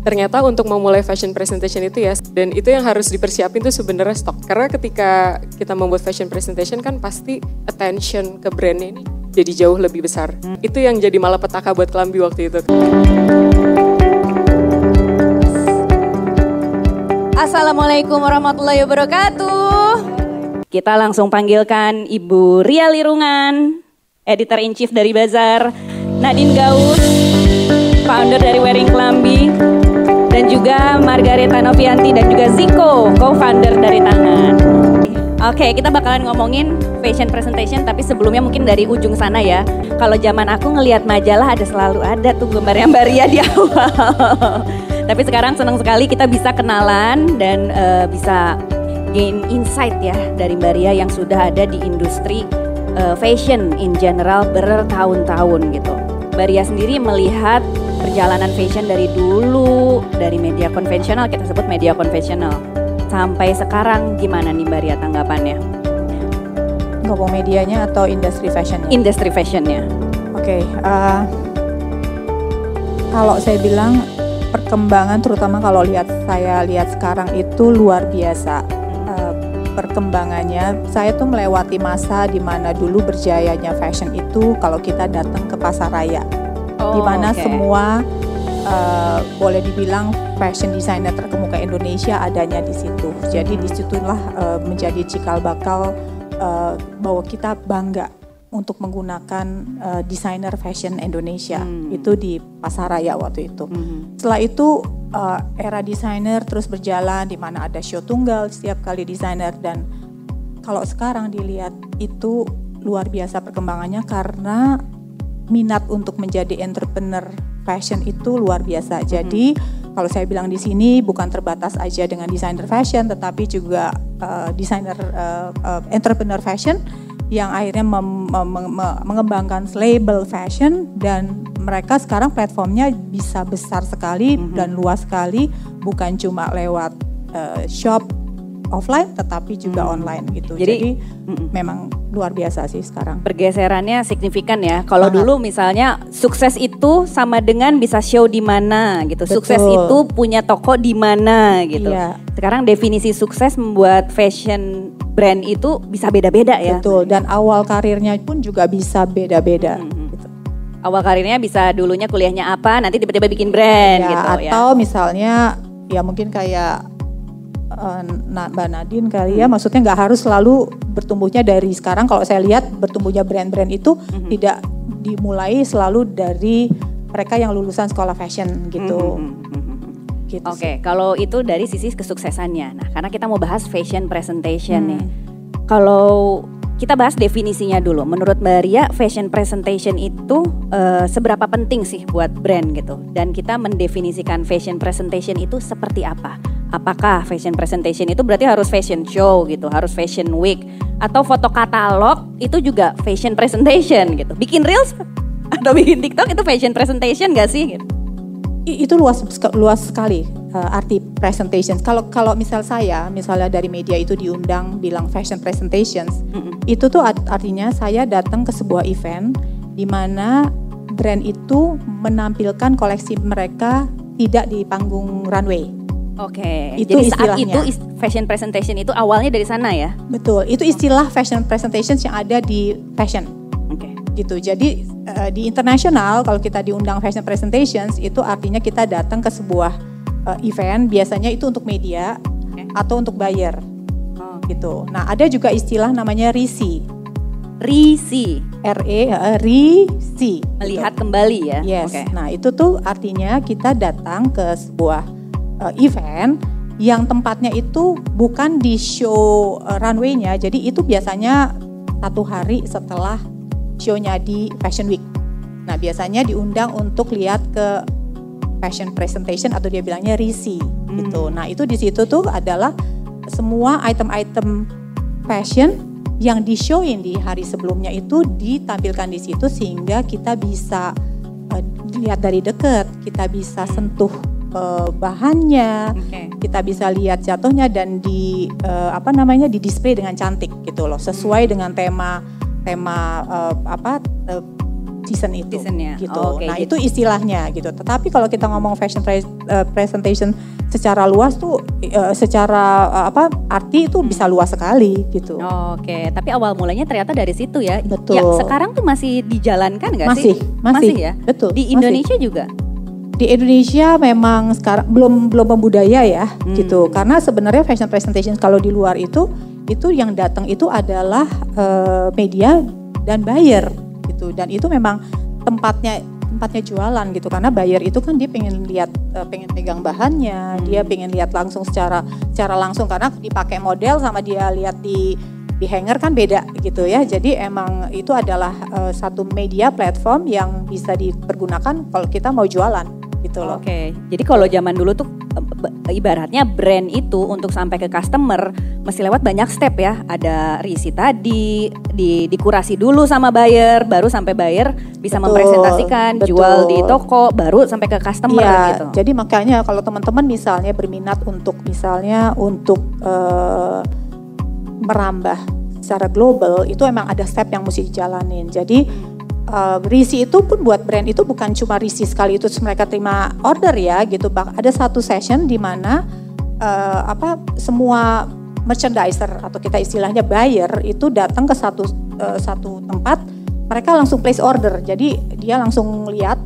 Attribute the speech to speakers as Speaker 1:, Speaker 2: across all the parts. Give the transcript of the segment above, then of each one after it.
Speaker 1: ternyata untuk memulai fashion presentation itu ya dan itu yang harus dipersiapin tuh sebenarnya stok. Karena ketika kita membuat fashion presentation kan pasti attention ke brandnya ini jadi jauh lebih besar. Itu yang jadi malah petaka buat Kelambi waktu itu.
Speaker 2: Assalamualaikum warahmatullahi wabarakatuh. Kita langsung panggilkan Ibu Ria Lirungan editor in chief dari Bazar Nadine Gaus founder dari Wearing Kelambi dan juga Margareta Novianti dan juga Ziko, co-founder dari Tangan. Oke, kita bakalan ngomongin fashion presentation tapi sebelumnya mungkin dari ujung sana ya. Kalau zaman aku ngelihat majalah ada selalu ada tuh gambarnya Mbak Ria di awal. tapi sekarang senang sekali kita bisa kenalan dan uh, bisa gain insight ya dari Mbak Ria yang sudah ada di industri uh, fashion in general bertahun-tahun gitu. Mbak sendiri melihat perjalanan fashion dari dulu dari media konvensional kita sebut media konvensional sampai sekarang gimana nih Mbak Ria tanggapannya?
Speaker 3: Ngomong medianya atau industri fashionnya?
Speaker 2: Industri fashionnya.
Speaker 3: Oke, okay, uh, eh, kalau saya bilang perkembangan terutama kalau lihat saya lihat sekarang itu luar biasa uh, perkembangannya. Saya tuh melewati masa di mana dulu berjayanya fashion itu kalau kita datang ke pasar raya oh, di mana okay. semua uh, boleh dibilang fashion designer terkemuka Indonesia adanya di situ. Jadi di situlah uh, menjadi cikal bakal uh, bahwa kita bangga untuk menggunakan uh, desainer fashion Indonesia hmm. itu di pasaraya waktu itu. Hmm. Setelah itu uh, era desainer terus berjalan di mana ada show tunggal setiap kali desainer dan kalau sekarang dilihat itu luar biasa perkembangannya karena minat untuk menjadi entrepreneur fashion itu luar biasa. Jadi hmm. kalau saya bilang di sini bukan terbatas aja dengan desainer fashion, tetapi juga uh, desainer uh, uh, entrepreneur fashion yang akhirnya mem, mem, mem, mengembangkan label fashion dan mereka sekarang platformnya bisa besar sekali -hmm. dan luas sekali, bukan cuma lewat uh, shop offline tetapi juga hmm. online gitu. Jadi, Jadi mm, memang luar biasa sih sekarang.
Speaker 2: Pergeserannya signifikan ya. Kalau dulu misalnya sukses itu sama dengan bisa show di mana gitu. Betul. Sukses itu punya toko di mana gitu. Iya. Sekarang definisi sukses membuat fashion brand itu bisa beda-beda ya.
Speaker 3: Betul. Dan awal karirnya pun juga bisa beda-beda. Hmm.
Speaker 2: Gitu. Awal karirnya bisa dulunya kuliahnya apa, nanti tiba-tiba bikin brand ya,
Speaker 3: gitu ya. Atau misalnya ya mungkin kayak uh, Mbak Nadine kali ya, maksudnya nggak harus selalu bertumbuhnya dari sekarang. Kalau saya lihat bertumbuhnya brand-brand itu mm-hmm. tidak dimulai selalu dari mereka yang lulusan sekolah fashion gitu. Mm-hmm.
Speaker 2: gitu Oke, okay, kalau itu dari sisi kesuksesannya. Nah, karena kita mau bahas fashion presentation hmm. nih. Kalau kita bahas definisinya dulu. Menurut Mbak Ria, fashion presentation itu uh, seberapa penting sih buat brand gitu? Dan kita mendefinisikan fashion presentation itu seperti apa? Apakah fashion presentation itu berarti harus fashion show gitu, harus fashion week, atau foto katalog itu juga fashion presentation gitu? Bikin reels atau bikin TikTok itu fashion presentation gak sih? Gitu?
Speaker 3: Itu luas luas sekali uh, arti presentation. Kalau kalau misal saya, misalnya dari media itu diundang bilang fashion presentations, mm -hmm. itu tuh artinya saya datang ke sebuah event di mana brand itu menampilkan koleksi mereka tidak di panggung runway.
Speaker 2: Oke. Okay. Itu Jadi istilahnya. saat itu fashion presentation itu awalnya dari sana ya?
Speaker 3: Betul. Itu istilah fashion presentations yang ada di fashion. Oke. Okay. Gitu. Jadi uh, di internasional kalau kita diundang fashion presentations itu artinya kita datang ke sebuah uh, event biasanya itu untuk media okay. atau untuk buyer oh. gitu. Nah ada juga istilah namanya risi.
Speaker 2: Risi.
Speaker 3: R E uh, risi.
Speaker 2: Melihat gitu. kembali ya.
Speaker 3: Yes. Okay. Nah itu tuh artinya kita datang ke sebuah uh, event yang tempatnya itu bukan di show uh, runway-nya. Jadi itu biasanya satu hari setelah show-nya di Fashion Week. Nah biasanya diundang untuk lihat ke fashion presentation atau dia bilangnya risi hmm. gitu. Nah itu di situ tuh adalah semua item-item fashion yang di showin di hari sebelumnya itu ditampilkan di situ sehingga kita bisa uh, lihat dari dekat, kita bisa sentuh uh, bahannya, okay. kita bisa lihat jatuhnya dan di uh, apa namanya di display dengan cantik gitu loh, sesuai hmm. dengan tema tema uh, apa uh, citizen itu
Speaker 2: Citizennya.
Speaker 3: gitu.
Speaker 2: Oh, oke,
Speaker 3: nah
Speaker 2: gitu.
Speaker 3: itu istilahnya gitu. Tetapi kalau kita ngomong fashion pre- eh, presentation secara luas tuh eh, secara eh, apa arti itu bisa luas sekali gitu.
Speaker 2: Oke, tapi awal mulanya ternyata dari situ ya.
Speaker 3: Betul.
Speaker 2: Ya, sekarang tuh masih dijalankan nggak
Speaker 3: Masih,
Speaker 2: sih?
Speaker 3: masih,
Speaker 2: ya.
Speaker 3: betul,
Speaker 2: Di
Speaker 3: masih.
Speaker 2: Indonesia juga.
Speaker 3: Di Indonesia memang sekarang belum belum membudaya ya
Speaker 2: Hmm.
Speaker 3: gitu. Karena sebenarnya fashion presentation kalau di luar itu itu yang datang itu adalah eh, media dan buyer gitu. Dan itu memang tempatnya tempatnya jualan gitu karena buyer itu kan dia pengen lihat eh, pengen pegang bahannya,
Speaker 2: Hmm.
Speaker 3: dia pengen lihat langsung secara secara langsung karena dipakai model sama dia lihat di di hanger kan beda gitu ya. Jadi emang itu adalah eh, satu media platform yang bisa dipergunakan kalau kita mau jualan gitu loh.
Speaker 2: Oke, jadi kalau zaman dulu tuh e, b- ibaratnya brand itu untuk sampai ke customer mesti lewat banyak step ya. Ada risi tadi, di dikurasi dulu sama buyer, baru sampai buyer bisa
Speaker 3: Betul,
Speaker 2: mempresentasikan,
Speaker 3: betul.
Speaker 2: jual di toko, baru sampai ke customer
Speaker 3: Iya,
Speaker 2: gitu.
Speaker 3: jadi makanya kalau teman-teman misalnya berminat untuk misalnya untuk eh, merambah secara global itu emang ada step yang mesti dijalanin. Jadi eh, risi itu pun buat brand itu bukan cuma risi sekali itu mereka terima order ya gitu. Bak ada satu session di mana eh, apa semua merchandiser atau kita istilahnya buyer itu datang ke satu eh, satu tempat mereka langsung place order. Jadi dia langsung lihat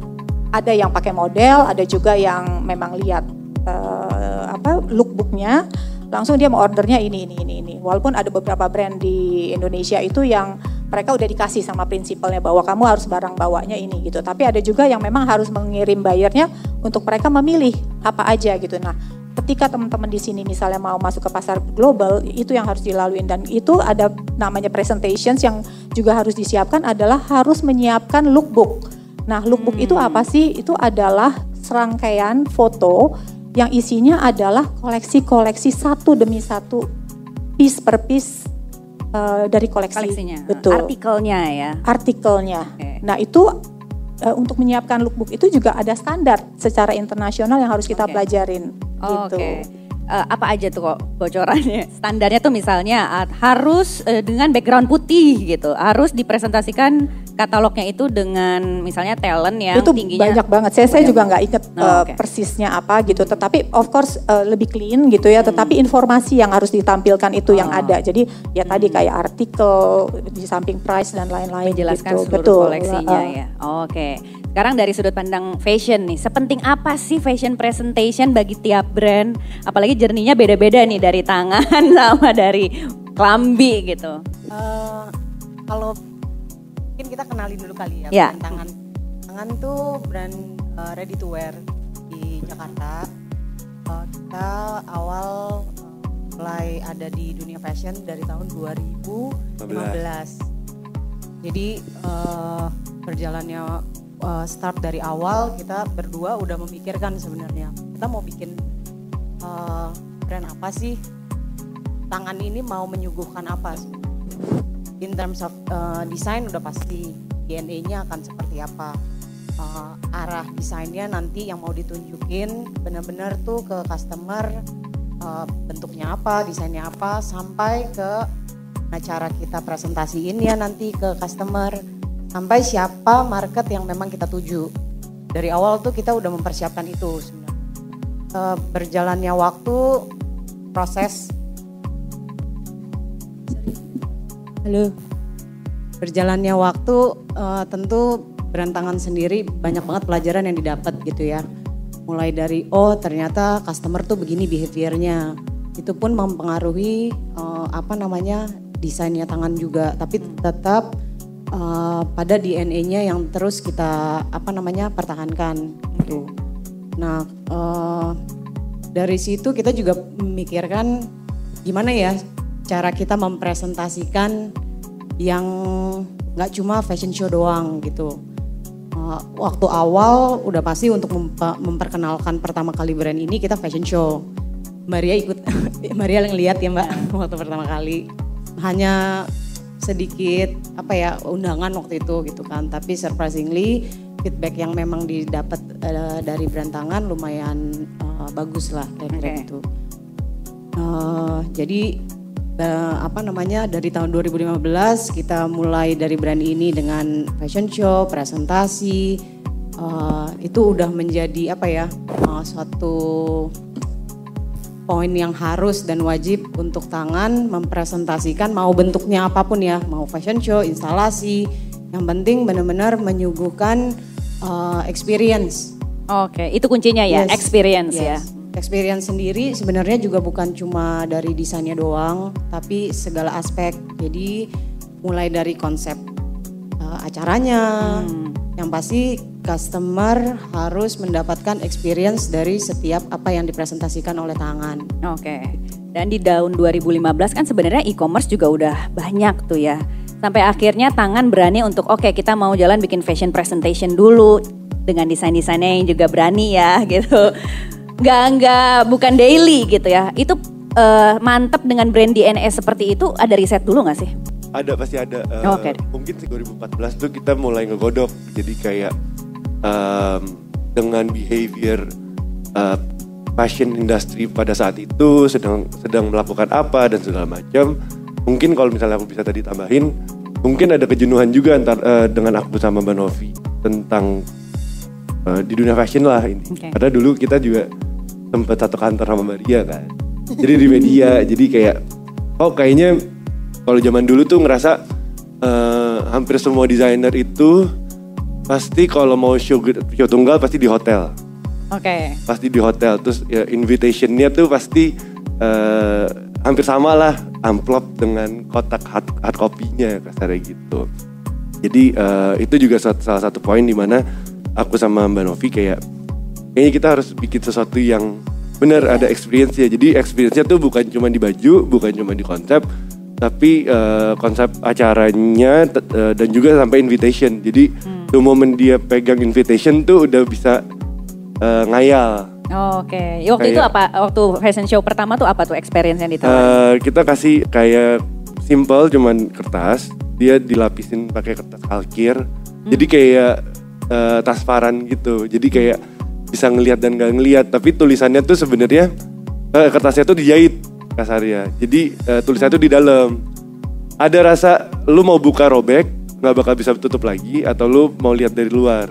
Speaker 3: ada yang pakai model, ada juga yang memang lihat eh, apa lookbooknya, langsung dia mau ordernya ini ini ini ini. Walaupun ada beberapa brand di Indonesia itu yang mereka udah dikasih sama prinsipalnya bahwa kamu harus barang bawanya ini gitu. Tapi ada juga yang memang harus mengirim bayarnya untuk mereka memilih apa aja gitu. Nah, ketika teman-teman di sini misalnya mau masuk ke pasar global, itu yang harus dilaluin dan itu ada namanya presentations yang juga harus disiapkan adalah harus menyiapkan lookbook. Nah, lookbook itu apa sih? Itu adalah serangkaian foto yang isinya adalah koleksi-koleksi satu demi satu, piece per piece eh, dari koleksi.
Speaker 2: Koleksinya,
Speaker 3: Betul.
Speaker 2: artikelnya ya.
Speaker 3: Artikelnya.
Speaker 2: Oke.
Speaker 3: Nah, itu eh, untuk menyiapkan lookbook itu juga ada standar secara internasional yang harus kita
Speaker 2: Oke.
Speaker 3: pelajarin.
Speaker 2: Oh,
Speaker 3: gitu.
Speaker 2: Oke. Eh, apa aja tuh kok bocorannya? Standarnya tuh misalnya ah, harus eh, dengan background putih gitu, harus dipresentasikan katalognya itu dengan misalnya talent yang
Speaker 3: itu
Speaker 2: tingginya
Speaker 3: banyak banget. Saya saya juga nggak inget
Speaker 2: Oh,
Speaker 3: uh, persisnya apa gitu. Tetapi of course uh, lebih clean gitu ya. Tetapi informasi yang harus ditampilkan itu yang
Speaker 2: Hmm. Oh.
Speaker 3: ada. Jadi ya tadi kayak artikel di samping price dan lain-lain.
Speaker 2: menjelaskan
Speaker 3: gitu.
Speaker 2: seluruh
Speaker 3: Betul.
Speaker 2: koleksinya
Speaker 3: Uh,
Speaker 2: ya. Oke. Sekarang dari sudut pandang fashion nih, sepenting apa sih fashion presentation bagi tiap brand? Apalagi jerninya beda-beda nih dari tangan sama dari klambi gitu.
Speaker 4: Eh, kalau mungkin kita kenalin dulu kali ya,
Speaker 2: Ya.
Speaker 4: brand tangan. Tangan tuh brand eh, ready to wear di Jakarta. Eh, kita awal eh, mulai ada di dunia fashion dari tahun 2015. Jadi eh, berjalannya eh, start dari awal kita berdua udah memikirkan sebenarnya kita mau bikin eh, brand apa sih? Tangan ini mau menyuguhkan apa? In terms of uh, desain udah pasti DNA-nya akan seperti apa. Uh, arah desainnya nanti yang mau ditunjukin benar-benar tuh ke customer uh, bentuknya apa desainnya apa sampai ke nah, cara kita presentasiin ya nanti ke customer sampai siapa market yang memang kita tuju dari awal tuh kita udah mempersiapkan itu sebenarnya Uh, berjalannya waktu proses
Speaker 3: Halo.
Speaker 4: berjalannya waktu eh, tentu berantangan sendiri banyak banget pelajaran yang didapat gitu ya. Mulai dari oh ternyata customer tuh begini behaviornya. Itu pun mempengaruhi eh, apa namanya desainnya tangan juga. Tapi tetap eh, pada DNA-nya yang terus kita apa namanya pertahankan gitu. Nah eh, dari situ kita juga memikirkan gimana ya cara kita mempresentasikan yang nggak cuma fashion show doang gitu. Uh, waktu awal udah pasti untuk memperkenalkan pertama kali brand ini kita fashion show. Maria ikut, Maria yang lihat ya mbak waktu pertama kali. Hanya sedikit apa ya undangan waktu itu gitu kan. Tapi surprisingly feedback yang memang didapat uh, dari brand tangan lumayan uh, bagus lah kira-kira
Speaker 2: Oke.
Speaker 4: gitu. Uh, jadi uh, apa namanya dari tahun 2015 kita mulai dari brand ini dengan fashion show, presentasi uh, itu udah menjadi apa ya uh, suatu poin yang harus dan wajib untuk tangan mempresentasikan mau bentuknya apa pun ya, mau fashion show, instalasi, yang penting benar-benar menyuguhkan uh, experience.
Speaker 2: Oke, itu kuncinya ya, yes. experience ya. yes. ya.
Speaker 4: Experience sendiri sebenarnya juga bukan cuma dari desainnya doang, tapi segala aspek. Jadi mulai dari konsep uh, acaranya, hmm. yang pasti customer harus mendapatkan experience dari setiap apa yang dipresentasikan oleh tangan.
Speaker 2: Oke. Dan di tahun 2015 kan sebenarnya e-commerce juga udah banyak tuh ya. Sampai akhirnya tangan berani untuk oke okay, kita mau jalan bikin fashion presentation dulu dengan desain-desainnya yang juga berani ya gitu nggak nggak bukan daily gitu ya. Itu uh, mantep dengan brand DNA seperti itu ada riset dulu nggak sih?
Speaker 5: Ada pasti ada. Uh, Oke. Okay. Mungkin 2014 tuh kita mulai ngegodok. Jadi kayak um, dengan behavior uh, fashion industry pada saat itu sedang sedang melakukan apa dan segala macam. Mungkin kalau misalnya aku bisa tadi tambahin, mungkin ada kejenuhan juga antar uh, dengan aku sama Mbak Novi tentang uh, di dunia fashion lah ini. Okay. Karena dulu kita juga tempat satu kantor sama Maria kan. Jadi di media, jadi kayak oh kayaknya kalau zaman dulu tuh ngerasa uh, hampir semua desainer itu pasti kalau mau show, show tunggal pasti di hotel.
Speaker 2: Oke. Okay.
Speaker 5: Pasti di hotel. Terus ya invitationnya tuh pasti uh, hampir sama lah amplop dengan kotak hard, hard copy-nya kasarnya gitu. Jadi uh, itu juga salah satu poin di mana aku sama Mbak Novi kayak kayaknya kita harus bikin sesuatu yang benar ada experience ya. Jadi experience-nya tuh bukan cuma di baju, bukan cuma di konsep, tapi uh, konsep acaranya uh, dan juga sampai invitation. Jadi hmm. Tuh momen dia pegang invitation tuh udah bisa uh, ngayal.
Speaker 2: Oh, Oke, okay. waktu kayak, itu apa? Waktu fashion show pertama tuh apa tuh experience yang ditawarin?
Speaker 5: Uh, kita kasih kayak simple cuman kertas, dia dilapisin pakai kertas kalkir. Hmm. Jadi kayak uh, transparan gitu. Jadi kayak bisa ngelihat dan gak ngelihat tapi tulisannya tuh sebenarnya uh, kertasnya tuh dijahit kasarnya jadi uh, tulisannya tuh di dalam ada rasa lu mau buka robek nggak bakal bisa tutup lagi atau lu mau lihat dari luar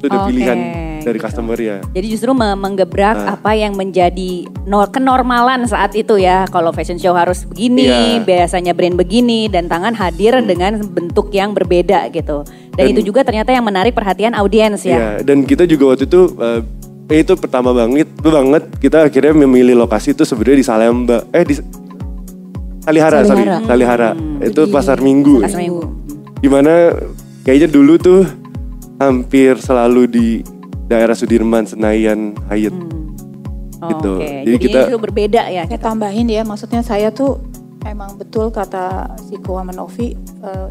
Speaker 5: itu udah okay, pilihan dari gitu. customer ya
Speaker 2: jadi justru menggebrak nah. apa yang menjadi no kenormalan saat itu ya kalau fashion show harus begini yeah. biasanya brand begini dan tangan hadir hmm. dengan bentuk yang berbeda gitu dan, dan itu juga ternyata yang menarik perhatian audiens ya.
Speaker 5: Iya, dan kita juga waktu itu uh, itu pertama banget banget kita akhirnya memilih lokasi itu sebenarnya di Salemba eh di Salihara, Salihara. sorry Salihara hmm, itu pasar Minggu pasar Minggu di mana kayaknya dulu tuh hampir selalu di daerah Sudirman Senayan Hayat.
Speaker 2: Hmm. oh, gitu. Okay. jadi, jadi kita itu berbeda ya
Speaker 3: saya tambahin ya maksudnya saya tuh emang betul kata si Novi uh,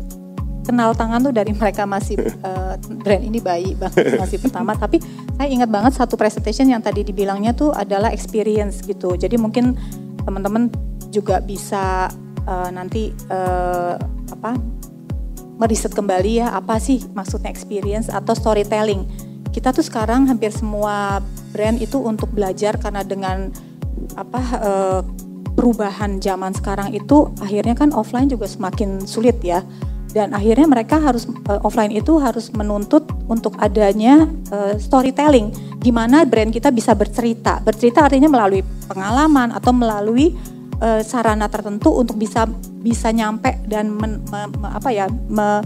Speaker 3: kenal tangan tuh dari mereka masih uh, brand ini bayi banget masih pertama. Tapi saya ingat banget satu presentation yang tadi dibilangnya tuh adalah experience gitu. Jadi mungkin teman-teman juga bisa uh, nanti uh, apa meriset kembali ya apa sih maksudnya experience atau storytelling. Kita tuh sekarang hampir semua brand itu untuk belajar karena dengan apa uh, perubahan zaman sekarang itu akhirnya kan offline juga semakin sulit ya. Dan akhirnya mereka harus uh, offline itu harus menuntut untuk adanya uh, storytelling. Gimana brand kita bisa bercerita. Bercerita artinya melalui pengalaman atau melalui sarana tertentu untuk bisa bisa nyampe dan men, me, me, apa ya me,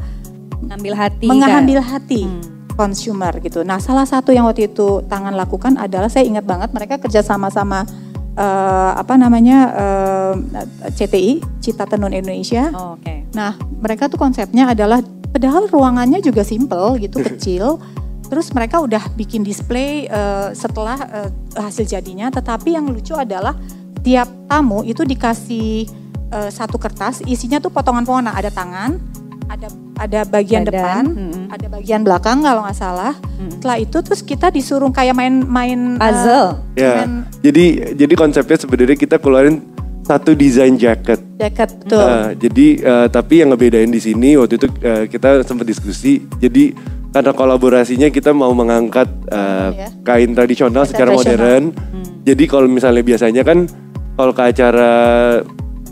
Speaker 2: mengambil hati
Speaker 3: mengambil kan? hati hmm. consumer gitu nah salah satu yang waktu itu tangan lakukan adalah saya ingat banget mereka kerja sama-sama uh, apa namanya uh, CTI Cita Tenun Indonesia.
Speaker 2: Oh, Oke. Okay.
Speaker 3: Nah mereka tuh konsepnya adalah padahal ruangannya juga simple gitu kecil. Terus mereka udah bikin display uh, setelah uh, hasil jadinya. Tetapi yang lucu adalah tiap tamu itu dikasih uh, satu kertas isinya tuh potongan-potongan. Ada tangan, ada ada bagian Badan, depan, hmm. ada bagian belakang kalau nggak salah. Hmm. Setelah itu terus kita disuruh kayak main-main
Speaker 2: puzzle.
Speaker 5: Uh, ya. Main, jadi jadi konsepnya sebenarnya kita keluarin satu desain jaket.
Speaker 3: Jaket betul. Uh,
Speaker 5: jadi uh, tapi yang ngebedain di sini waktu itu uh, kita sempat diskusi. Jadi karena kolaborasinya kita mau mengangkat uh, ya. kain tradisional secara modern. Hmm. Jadi kalau misalnya biasanya kan kalau ke acara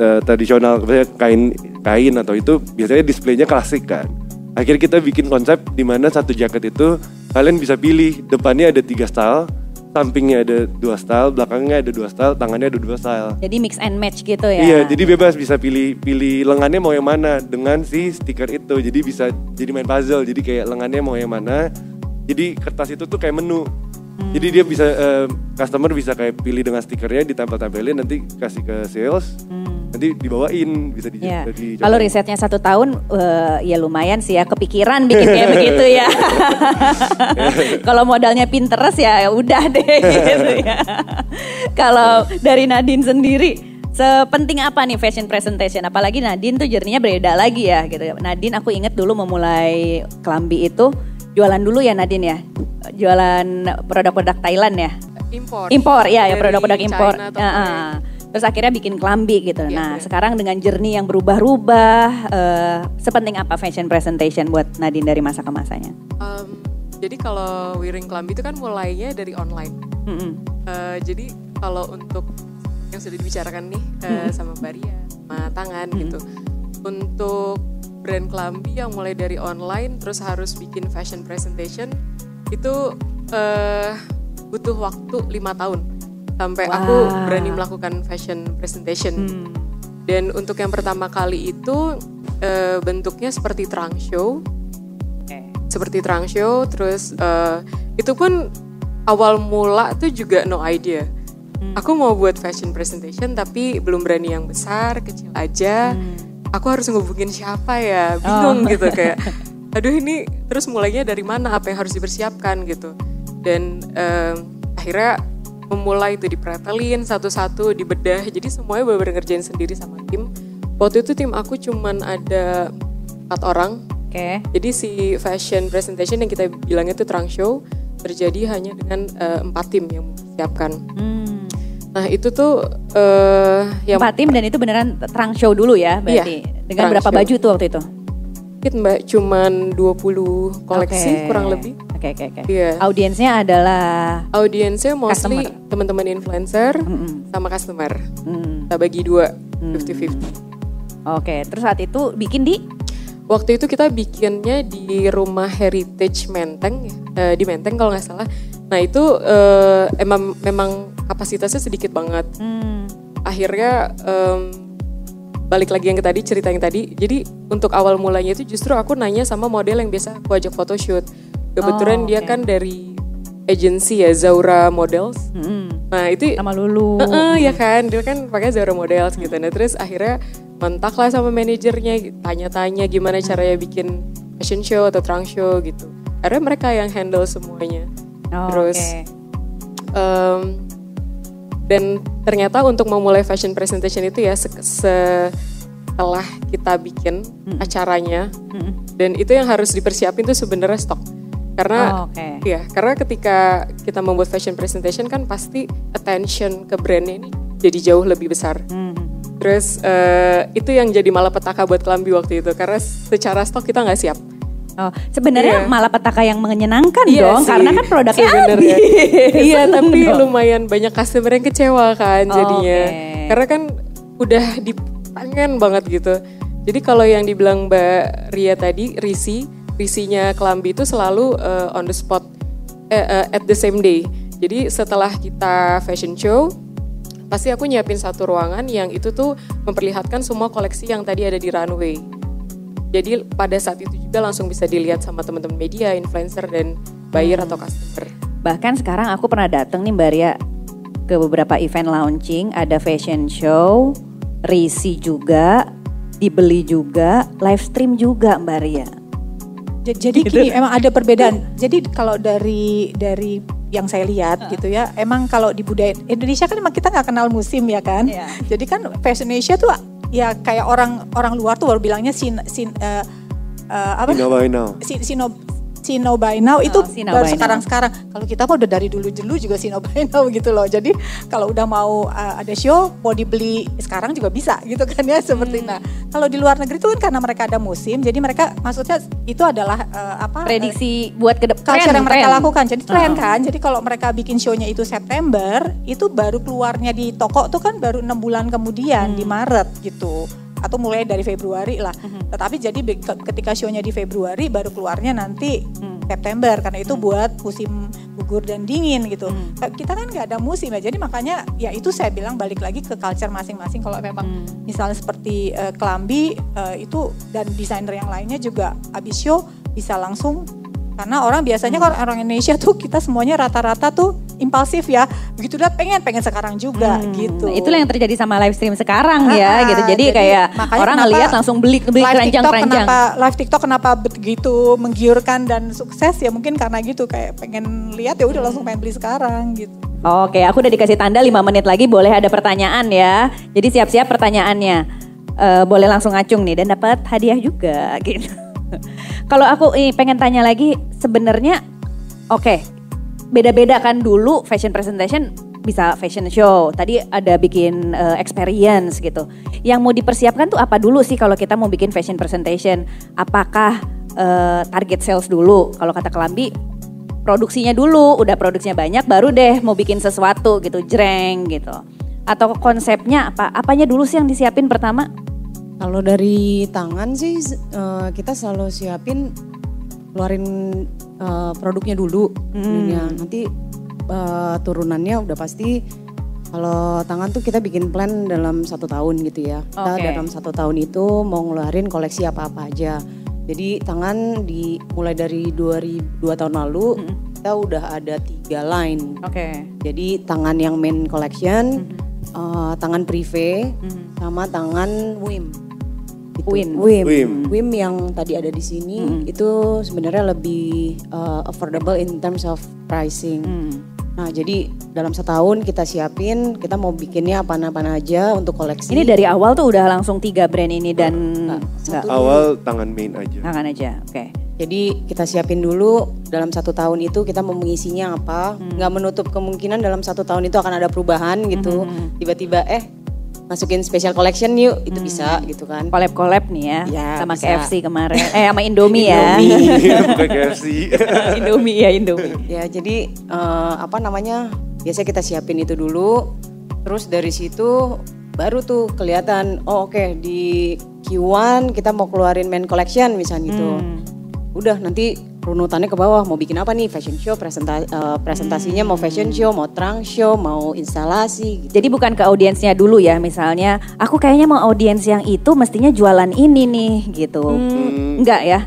Speaker 5: uh, tradisional kain kain atau itu biasanya displaynya klasik kan akhirnya kita bikin konsep di mana satu jaket itu kalian bisa pilih depannya ada tiga style sampingnya ada dua style, belakangnya ada dua style, tangannya ada dua style.
Speaker 2: Jadi mix and match gitu ya?
Speaker 5: Iya, jadi bebas bisa pilih pilih lengannya mau yang mana dengan si stiker itu. Jadi bisa jadi main puzzle. Jadi kayak lengannya mau yang mana. Jadi kertas itu tuh kayak menu. Hmm. Jadi dia bisa uh, customer bisa kayak pilih dengan stikernya ditempel-tempelin nanti kasih ke sales. Hmm nanti dibawain bisa di,
Speaker 2: ya. di Kalau risetnya satu tahun uh, ya lumayan sih ya kepikiran bikin kayak begitu ya. Kalau modalnya Pinterest ya, ya udah deh gitu ya. Kalau dari Nadine sendiri sepenting apa nih fashion presentation? Apalagi Nadine tuh jerninya beda lagi ya gitu. Nadine aku inget dulu memulai kelambi itu jualan dulu ya Nadine ya. Jualan produk-produk Thailand ya.
Speaker 1: Impor.
Speaker 2: Impor ya, ya produk-produk impor. Uh, Terus akhirnya bikin kelambi gitu. Ya, nah, ya. sekarang dengan journey yang berubah-ubah, uh, sepenting apa fashion presentation buat Nadine dari masa ke masanya? Um,
Speaker 1: jadi kalau Wiring Kelambi itu kan mulainya dari online. Mm -hmm. uh, jadi kalau untuk yang sudah dibicarakan nih uh, mm -hmm. sama Baria, sama Tangan mm -hmm. gitu. Untuk brand Kelambi yang mulai dari online terus harus bikin fashion presentation itu uh, butuh waktu lima tahun sampai wow. aku berani melakukan fashion presentation. Hmm. Dan untuk yang pertama kali itu uh, bentuknya seperti trunk show, okay. seperti trunk show. Terus uh, itu pun awal mula tuh juga no idea. Hmm. Aku mau buat fashion presentation tapi belum berani yang besar, kecil aja. Hmm. Aku harus ngubungin siapa ya, bingung oh. gitu kayak. Aduh ini terus mulainya dari mana? Apa yang harus dipersiapkan gitu. Dan uh, akhirnya memulai itu dipretelin satu-satu dibedah jadi semuanya benar-benar ngerjain sendiri sama tim waktu itu tim aku cuman ada empat orang
Speaker 2: oke okay.
Speaker 1: jadi si fashion presentation yang kita bilang itu trunk show terjadi hanya dengan uh, empat tim yang mempersiapkan hmm. nah itu tuh uh,
Speaker 2: yang empat tim dan itu beneran trunk show dulu ya berarti iya, dengan berapa show. baju tuh waktu itu
Speaker 1: sedikit mbak, cuman 20 koleksi okay. kurang lebih.
Speaker 2: Oke okay, oke okay, oke. Okay. Iya. Audiensnya adalah
Speaker 1: audiensnya mostly teman-teman influencer mm -hmm. sama customer. Mm. Kita bagi dua, fifty fifty.
Speaker 2: Oke, terus saat itu bikin di
Speaker 1: Waktu itu kita bikinnya di rumah Heritage Menteng, uh, di Menteng kalau nggak salah. Nah itu uh, emang memang kapasitasnya sedikit banget. Hmm. Akhirnya um, balik lagi yang ke tadi cerita yang tadi jadi untuk awal mulanya itu justru aku nanya sama model yang biasa aku ajak photoshoot kebetulan oh, okay. dia kan dari agency ya Zaura Models hmm. nah itu
Speaker 2: sama Lulu
Speaker 1: uh -uh, ya kan dia kan pakai Zaura Models gitu nah terus akhirnya mentak lah sama manajernya tanya-tanya gimana caranya bikin fashion show atau trunk show gitu akhirnya mereka yang handle semuanya oh, terus okay. um, dan ternyata untuk memulai fashion presentation itu ya setelah kita bikin hmm. acaranya hmm. dan itu yang harus dipersiapin tuh sebenarnya stok karena oh, okay. ya karena ketika kita membuat fashion presentation kan pasti attention ke brandnya ini jadi jauh lebih besar hmm. terus uh, itu yang jadi malapetaka buat Kelambi waktu itu karena secara stok kita nggak siap
Speaker 2: Oh, sebenarnya yeah. malah petaka yang menyenangkan yeah, dong, sih. karena kan produknya
Speaker 1: sebenarnya. iya, tapi dong. lumayan banyak customer yang kecewa kan jadinya. Okay. Karena kan udah dipengen banget gitu. Jadi kalau yang dibilang Mbak Ria tadi, risi, risinya Kelambi itu selalu uh, on the spot, uh, uh, at the same day. Jadi setelah kita fashion show, pasti aku nyiapin satu ruangan yang itu tuh memperlihatkan semua koleksi yang tadi ada di runway jadi pada saat itu juga langsung bisa dilihat sama teman-teman media, influencer dan buyer hmm. atau customer.
Speaker 2: Bahkan sekarang aku pernah datang nih Mbak Ria ke beberapa event launching, ada fashion show, risi juga, dibeli juga, live stream juga Mbak Ria.
Speaker 3: Jadi gitu. gini, emang ada perbedaan. Jadi kalau dari dari yang saya lihat uh. gitu ya, emang kalau di budaya Indonesia kan emang kita nggak kenal musim ya kan. Yeah. Jadi kan fashion Indonesia tuh ya kayak orang orang luar tuh baru bilangnya sin sin uh, uh, apa?
Speaker 5: Now.
Speaker 3: Sin, sino see now by now oh, itu baru sekarang-sekarang. Kalau kita mah udah dari dulu-dulu juga see now by now gitu loh. Jadi kalau udah mau uh, ada show mau dibeli sekarang juga bisa gitu kan ya seperti hmm. nah. Kalau di luar negeri itu kan karena mereka ada musim, jadi mereka maksudnya itu adalah uh, apa?
Speaker 2: Prediksi uh, buat ke depan.
Speaker 3: Culture yang mereka lakukan. Jadi tren uh. kan. Jadi kalau mereka bikin shownya itu September, itu baru keluarnya di toko tuh kan baru enam bulan kemudian hmm. di Maret gitu atau mulai dari Februari lah. Mm-hmm. Tetapi jadi ketika show-nya di Februari baru keluarnya nanti mm. September karena itu mm. buat musim gugur dan dingin gitu. Mm. Kita kan nggak ada musim ya. Jadi makanya ya itu saya bilang balik lagi ke culture masing-masing kalau memang mm. misalnya seperti uh, Kelambi uh, itu dan desainer yang lainnya juga habis show bisa langsung karena orang biasanya kalau orang Indonesia tuh kita semuanya rata-rata tuh impulsif ya. Begitu udah pengen pengen sekarang juga hmm, gitu.
Speaker 2: Nah, itulah yang terjadi sama live stream sekarang ya ah, gitu. Jadi, jadi kayak orang ngelihat langsung beli beli keranjang-keranjang.
Speaker 3: Kenapa live TikTok kenapa begitu menggiurkan dan sukses ya mungkin karena gitu kayak pengen lihat ya udah langsung pengen beli sekarang gitu.
Speaker 2: Oke, aku udah dikasih tanda 5 menit lagi boleh ada pertanyaan ya. Jadi siap-siap pertanyaannya. Uh, boleh langsung acung nih dan dapat hadiah juga gitu. Kalau aku ini pengen tanya lagi, sebenarnya oke, okay, beda-beda kan dulu fashion presentation bisa fashion show. Tadi ada bikin uh, experience gitu. Yang mau dipersiapkan tuh apa dulu sih kalau kita mau bikin fashion presentation? Apakah uh, target sales dulu? Kalau kata Kelambi produksinya dulu, udah produksinya banyak baru deh mau bikin sesuatu gitu, jreng gitu. Atau konsepnya apa? Apanya dulu sih yang disiapin pertama?
Speaker 4: Kalau dari tangan sih uh, kita selalu siapin keluarin uh, produknya dulu. Hmm. Ya, nanti uh, turunannya udah pasti kalau tangan tuh kita bikin plan dalam satu tahun gitu ya. Kita dalam satu tahun itu mau ngeluarin koleksi apa-apa aja. Jadi tangan di mulai dari 2002 tahun lalu hmm. kita udah ada tiga line.
Speaker 2: Oke. Okay.
Speaker 4: Jadi tangan yang main collection, hmm. uh, tangan privé, hmm. sama tangan WIM
Speaker 2: gitu. Wim.
Speaker 4: Wim. Wim. Wim yang tadi ada di sini hmm. itu sebenarnya lebih uh, affordable in terms of pricing. Hmm. Nah, jadi dalam setahun kita siapin, kita mau bikinnya apa-apa aja untuk koleksi.
Speaker 2: Ini dari awal tuh udah langsung tiga brand ini dan
Speaker 5: nah, satu awal tangan main aja.
Speaker 2: Tangan aja, oke. Okay.
Speaker 4: Jadi kita siapin dulu dalam satu tahun itu kita mau mengisinya apa, hmm. nggak menutup kemungkinan dalam satu tahun itu akan ada perubahan gitu. Hmm. hmm, hmm. Tiba-tiba eh masukin special collection yuk itu hmm. bisa gitu kan.
Speaker 2: Collab collab nih ya, ya sama bisa. KFC kemarin. Eh sama Indomie, ya.
Speaker 5: Indomie. Bukan KFC
Speaker 2: Indomie ya Indomie.
Speaker 4: Ya jadi uh, apa namanya biasa kita siapin itu dulu. Terus dari situ baru tuh kelihatan oh oke okay, di Q1 kita mau keluarin main collection misalnya gitu. Hmm. udah nanti runutannya ke bawah mau bikin apa nih fashion show presenta uh, presentasinya hmm. mau fashion show mau trunk show mau instalasi
Speaker 2: gitu. jadi bukan ke audiensnya dulu ya misalnya aku kayaknya mau audiens yang itu mestinya jualan ini nih gitu hmm. enggak ya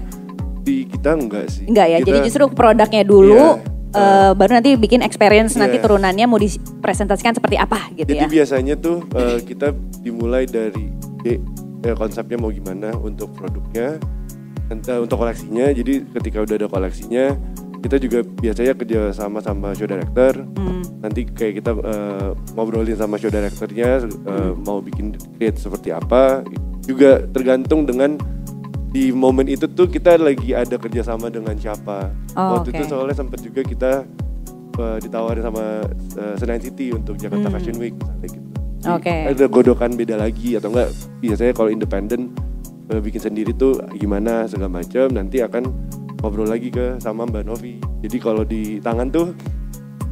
Speaker 5: di kita enggak sih
Speaker 2: enggak ya
Speaker 5: kita,
Speaker 2: jadi justru produknya dulu yeah. Uh, baru nanti bikin experience yeah. nanti turunannya mau dipresentasikan seperti apa gitu
Speaker 5: Jadi
Speaker 2: ya.
Speaker 5: Jadi biasanya tuh uh, kita dimulai dari ide, eh, konsepnya mau gimana untuk produknya, untuk koleksinya jadi ketika udah ada koleksinya kita juga biasanya kerja sama sama show director hmm. nanti kayak kita uh, ngobrolin sama show directornya uh, mau bikin create seperti apa juga tergantung dengan di momen itu tuh kita lagi ada kerjasama dengan siapa oh, waktu okay. itu soalnya sempat juga kita uh, ditawarin sama uh, Senayan City untuk Jakarta hmm. Fashion Week misalnya gitu
Speaker 2: Oke. Okay.
Speaker 5: Ada godokan beda lagi atau enggak biasanya kalau independen bikin sendiri tuh gimana segala macam nanti akan ngobrol lagi ke sama Mbak Novi. Jadi kalau di tangan tuh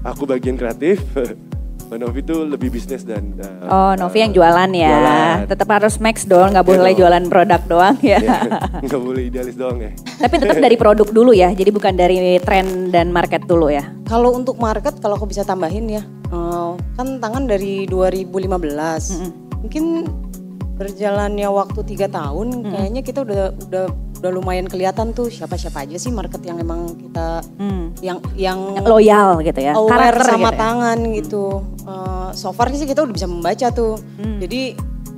Speaker 5: aku bagian kreatif Mbak Novi tuh lebih bisnis dan
Speaker 2: uh, oh Novi uh, yang jualan ya. jualan. tetap harus max dong nggak boleh jualan produk doang ya. Iya,
Speaker 5: nggak boleh idealis doang ya.
Speaker 2: Tapi tetap dari produk dulu ya jadi bukan dari tren dan market dulu ya.
Speaker 4: Kalau untuk market kalau aku bisa tambahin ya uh, kan tangan dari 2015 mm -hmm. mungkin berjalannya waktu tiga tahun hmm. kayaknya kita udah udah udah lumayan kelihatan tuh siapa siapa aja sih market yang emang kita hmm. yang, yang
Speaker 2: loyal gitu ya
Speaker 4: aware Karakter sama gitu ya? tangan ya? gitu uh, so far sih kita udah bisa membaca tuh hmm. jadi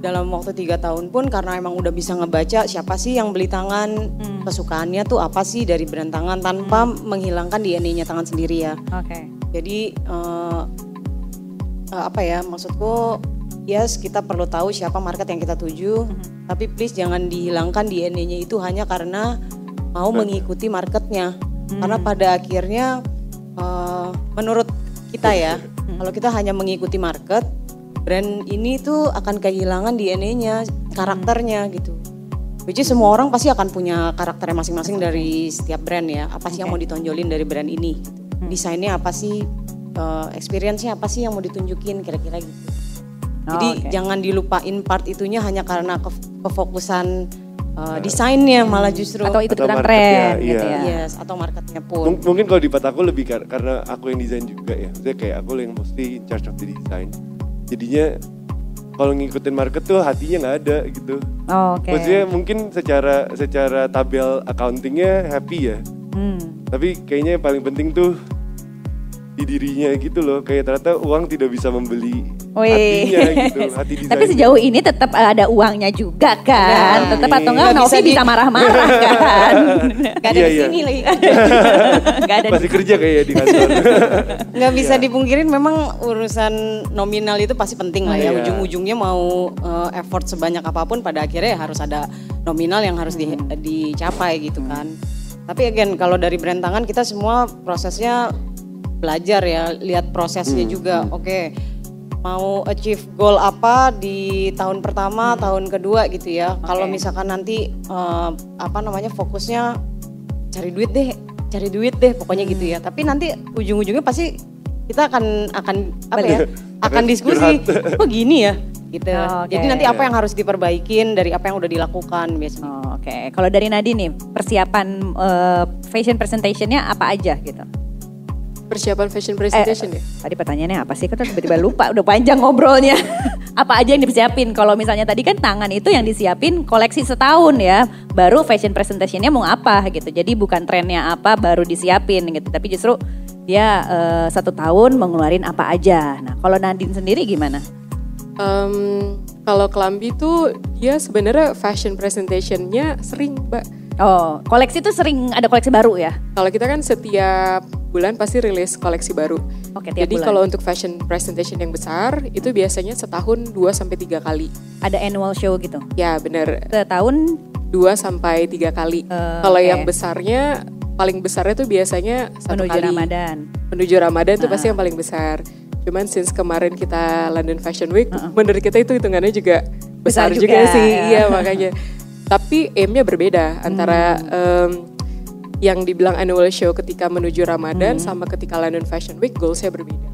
Speaker 4: dalam waktu tiga tahun pun karena emang udah bisa ngebaca siapa sih yang beli tangan hmm. kesukaannya tuh apa sih dari brand tangan tanpa hmm. menghilangkan DNA-nya tangan sendiri ya.
Speaker 2: Oke. Okay.
Speaker 4: Jadi uh, uh, apa ya maksudku yes kita perlu tahu siapa market yang kita tuju, mm-hmm. tapi please jangan dihilangkan DNA-nya itu hanya karena mau mengikuti marketnya. Hmm. Karena pada akhirnya uh, menurut kita ya, hmm. kalau kita hanya mengikuti market, brand ini tuh akan kehilangan DNA-nya, karakternya gitu. Which is semua orang pasti akan punya karakternya masing-masing dari setiap brand ya. Apa sih okay. yang mau ditonjolin dari brand ini? Hmm. Desainnya apa sih? Uh, experience-nya apa sih yang mau ditunjukin kira-kira gitu. Oh, Jadi okay. jangan dilupain part itunya hanya karena ke kefokusan uh, desainnya malah justru
Speaker 2: atau ikut ikutan tren gitu iya.
Speaker 4: ya. Yes, atau marketnya pun.
Speaker 5: M mungkin kalau di part aku lebih kar karena aku yang desain juga ya. Maksudnya kayak aku yang mesti in charge of the design. Jadinya kalau ngikutin market tuh hatinya nggak ada gitu.
Speaker 2: Oh, Oke. Okay.
Speaker 5: Maksudnya mungkin secara secara tabel accountingnya happy ya. Hmm. Tapi kayaknya yang paling penting tuh di dirinya gitu loh. Kayak ternyata uang tidak bisa membeli Wih. hatinya gitu, hati
Speaker 2: Tapi sejauh ini tetap ada uangnya juga kan. Nah, tetap atau enggak Novi bisa marah-marah kan.
Speaker 4: Gak ada iya, di iya. sini iya. lagi.
Speaker 5: Gak ada Masih kerja kayak di kantor.
Speaker 4: Gak bisa iya. dipungkirin memang urusan nominal itu pasti penting lah ya. Iya. Ujung-ujungnya mau uh, effort sebanyak apa pun pada akhirnya ya harus ada nominal yang harus di, hmm. dicapai gitu kan. Tapi again kalau dari brand tangan kita semua prosesnya belajar ya, lihat prosesnya hmm. juga. Oke. Okay mau achieve goal apa di tahun pertama, hmm. tahun kedua gitu ya. Okay. Kalau misalkan nanti uh, apa namanya fokusnya cari duit deh, cari duit deh pokoknya hmm. gitu ya. Tapi nanti ujung-ujungnya pasti kita akan akan apa ya? akan diskusi. Kok gini ya? gitu. Oh, okay. Jadi nanti apa yang harus diperbaikin dari apa yang udah dilakukan biasanya.
Speaker 2: Oh, Oke, okay. kalau dari Nadine nih persiapan uh, fashion presentationnya apa aja gitu?
Speaker 1: Persiapan fashion presentation eh, ya?
Speaker 2: Tadi pertanyaannya apa sih? Kita tiba-tiba lupa, udah panjang ngobrolnya. apa aja yang disiapin? Kalau misalnya tadi kan tangan itu yang disiapin koleksi setahun ya, baru fashion presentationnya mau apa gitu. Jadi bukan trennya apa baru disiapin gitu, tapi justru dia uh, satu tahun mengeluarin apa aja. Nah kalau Nadine sendiri gimana?
Speaker 1: Um, kalau Kelambi tuh dia sebenarnya fashion presentationnya sering mbak.
Speaker 2: Oh, koleksi tuh sering ada koleksi baru ya?
Speaker 1: Kalau kita kan setiap bulan pasti rilis koleksi baru.
Speaker 2: Oke,
Speaker 1: tiap Jadi kalau untuk fashion presentation yang besar itu biasanya setahun 2 sampai 3 kali.
Speaker 2: Ada annual show gitu.
Speaker 1: Ya, benar.
Speaker 2: Setahun
Speaker 1: 2 sampai 3 kali. Uh, kalau okay. yang besarnya paling besarnya tuh biasanya satu
Speaker 2: Menuju
Speaker 1: kali.
Speaker 2: Ramadan.
Speaker 1: Menuju Ramadan itu uh. pasti yang paling besar. Cuman since kemarin kita London Fashion Week, uh -uh. menurut kita itu hitungannya juga besar, besar juga, juga sih. Ya. Iya, makanya. Tapi aimnya berbeda antara hmm. um, yang dibilang annual show ketika menuju Ramadan hmm. sama ketika London Fashion Week goalsnya berbeda.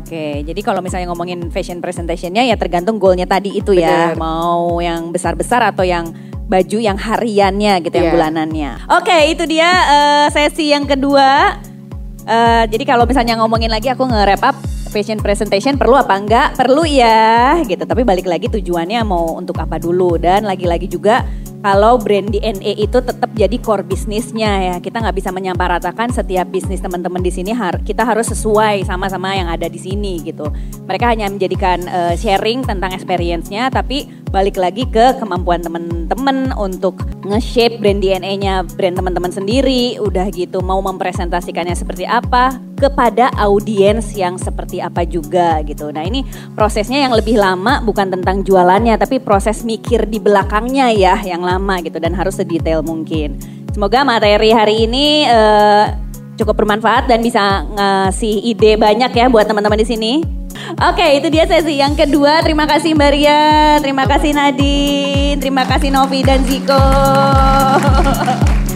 Speaker 2: Oke, jadi kalau misalnya ngomongin fashion presentationnya ya tergantung goalnya tadi itu ya, Bener. mau yang besar-besar atau yang baju yang hariannya gitu, yeah. yang iya. bulanannya. Oke, itu dia uh, sesi yang kedua. Uh, jadi kalau misalnya ngomongin lagi aku nge-wrap up fashion presentation perlu apa enggak? Perlu ya gitu. Tapi balik lagi tujuannya mau untuk apa dulu dan lagi-lagi juga kalau brand DNA itu tetap jadi core bisnisnya ya. Kita nggak bisa menyamaratakan setiap bisnis teman-teman di sini har kita harus sesuai sama-sama yang ada di sini gitu. Mereka hanya menjadikan uh, sharing tentang experience-nya tapi balik lagi ke kemampuan teman-teman untuk nge-shape brand DNA-nya brand teman-teman sendiri, udah gitu mau mempresentasikannya seperti apa kepada audiens yang seperti apa juga gitu. Nah, ini prosesnya yang lebih lama bukan tentang jualannya tapi proses mikir di belakangnya ya yang lama gitu dan harus sedetail mungkin. Semoga materi hari ini uh, cukup bermanfaat dan bisa ngasih ide banyak ya buat teman-teman di sini. Oke, itu dia sesi yang kedua. Terima kasih Mbak Ria, terima kasih Nadine, terima kasih Novi dan Ziko.